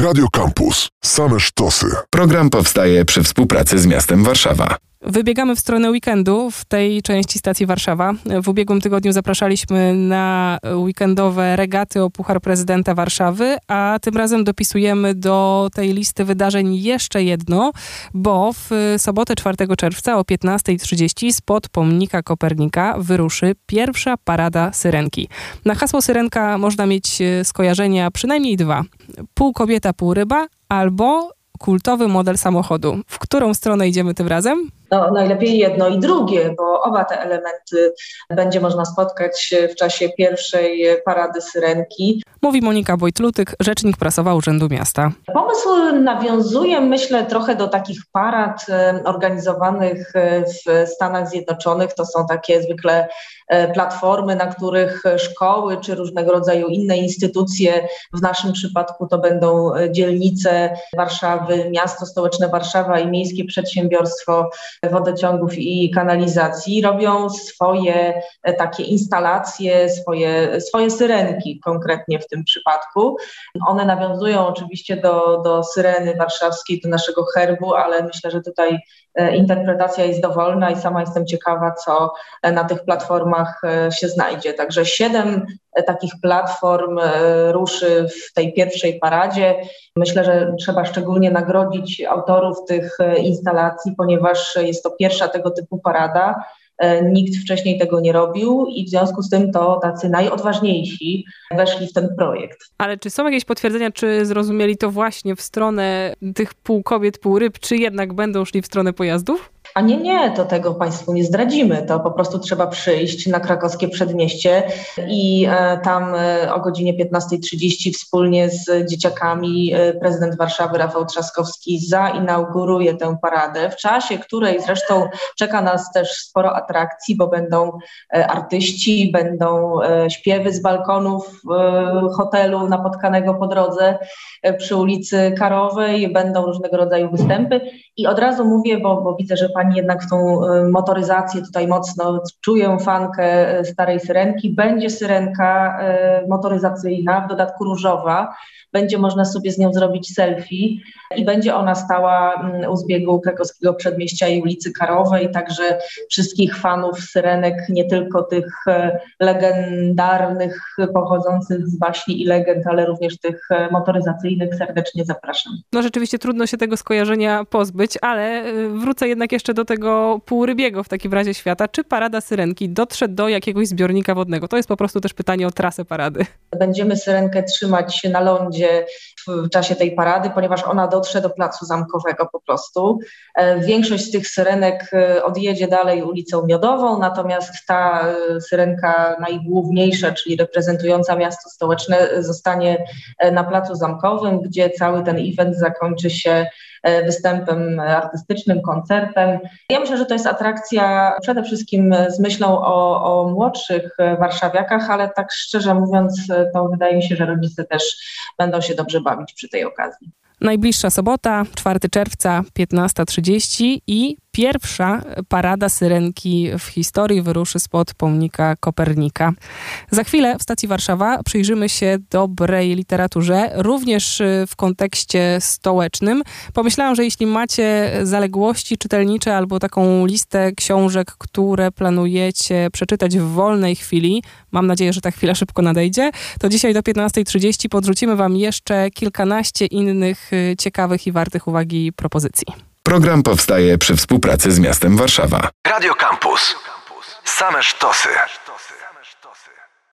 Radio Campus. Same sztosy. Program powstaje przy współpracy z miastem Warszawa. Wybiegamy w stronę weekendu w tej części stacji Warszawa. W ubiegłym tygodniu zapraszaliśmy na weekendowe regaty o Puchar Prezydenta Warszawy, a tym razem dopisujemy do tej listy wydarzeń jeszcze jedno, bo w sobotę 4 czerwca o 15.30 spod pomnika Kopernika wyruszy pierwsza parada Syrenki. Na hasło Syrenka można mieć skojarzenia przynajmniej dwa. Pół kobieta, pół ryba albo kultowy model samochodu. W którą stronę idziemy tym razem? No, najlepiej jedno i drugie, bo oba te elementy będzie można spotkać w czasie pierwszej parady Syrenki. Mówi Monika Wojtlutyk, rzecznik prasowa Urzędu Miasta. Pomysł nawiązuje, myślę, trochę do takich parad organizowanych w Stanach Zjednoczonych. To są takie zwykle e, platformy, na których szkoły czy różnego rodzaju inne instytucje, w naszym przypadku to będą dzielnice Warszawy, miasto stołeczne Warszawa i miejskie przedsiębiorstwo wodociągów i kanalizacji, robią swoje e, takie instalacje, swoje, swoje syrenki konkretnie w tym przypadku. One nawiązują oczywiście do, do syreny warszawskiej, do naszego herbu, ale myślę, że tutaj e, interpretacja jest dowolna i sama jestem ciekawa, co e, na tych platformach się znajdzie. Także siedem takich platform ruszy w tej pierwszej paradzie. Myślę, że trzeba szczególnie nagrodzić autorów tych instalacji, ponieważ jest to pierwsza tego typu parada. E, nikt wcześniej tego nie robił i w związku z tym to tacy najodważniejsi weszli w ten projekt. Ale czy są jakieś potwierdzenia, czy zrozumieli to właśnie w stronę tych pół kobiet, pół ryb, czy jednak będą szli w stronę pojazdów? A nie, nie, to tego Państwu nie zdradzimy. To po prostu trzeba przyjść na krakowskie przedmieście i e, tam e, o godzinie 15.30 wspólnie z dzieciakami e, prezydent Warszawy Rafał Trzaskowski zainauguruje tę paradę, w czasie której zresztą czeka nas też sporo atrakcji, bo będą artyści, będą śpiewy z balkonów hotelu napotkanego po drodze przy ulicy Karowej, będą różnego rodzaju występy i od razu mówię, bo, bo widzę, że Pani jednak w tą y, motoryzację tutaj mocno czuję fankę y, starej syrenki. Będzie syrenka y, motoryzacyjna, w dodatku różowa. Będzie można sobie z nią zrobić selfie i będzie ona stała mm, u zbiegu krakowskiego przedmieścia i ulicy Karowej, także wszystkich fanów syrenek, nie tylko tych legendarnych, pochodzących z baśni i legend, ale również tych motoryzacyjnych serdecznie zapraszam. No rzeczywiście trudno się tego skojarzenia pozbyć, ale wrócę jednak jeszcze do tego półrybiego w takim razie świata. Czy parada Syrenki dotrze do jakiegoś zbiornika wodnego? To jest po prostu też pytanie o trasę parady. Będziemy Syrenkę trzymać na lądzie w czasie tej parady, ponieważ ona dotrze do placu zamkowego po prostu. E, większość z tych syrenek e, odjedzie dalej ulicą Miodową, natomiast ta e, syrenka najgłówniejsza, czyli reprezentująca miasto stołeczne, zostanie na placu zamkowym, gdzie cały ten event zakończy się występem artystycznym, koncertem. Ja myślę, że to jest atrakcja przede wszystkim z myślą o, o młodszych warszawiakach, ale tak szczerze mówiąc, to wydaje mi się, że rodzice też będą się dobrze bawić przy tej okazji. Najbliższa sobota, 4 czerwca, 15.30 i pierwsza parada syrenki w historii wyruszy spod pomnika Kopernika. Za chwilę w stacji Warszawa przyjrzymy się dobrej literaturze, również y, w kontekście stołecznym. Pomyślałam, że jeśli macie zaległości czytelnicze albo taką listę książek, które planujecie przeczytać w wolnej chwili, mam nadzieję, że ta chwila szybko nadejdzie, to dzisiaj do 15.30 podrzucimy Wam jeszcze kilkanaście innych y, ciekawych i wartych uwagi propozycji. Program powstaje przy współpracy z miastem Warszawa. Radio Campus. Same sztosy.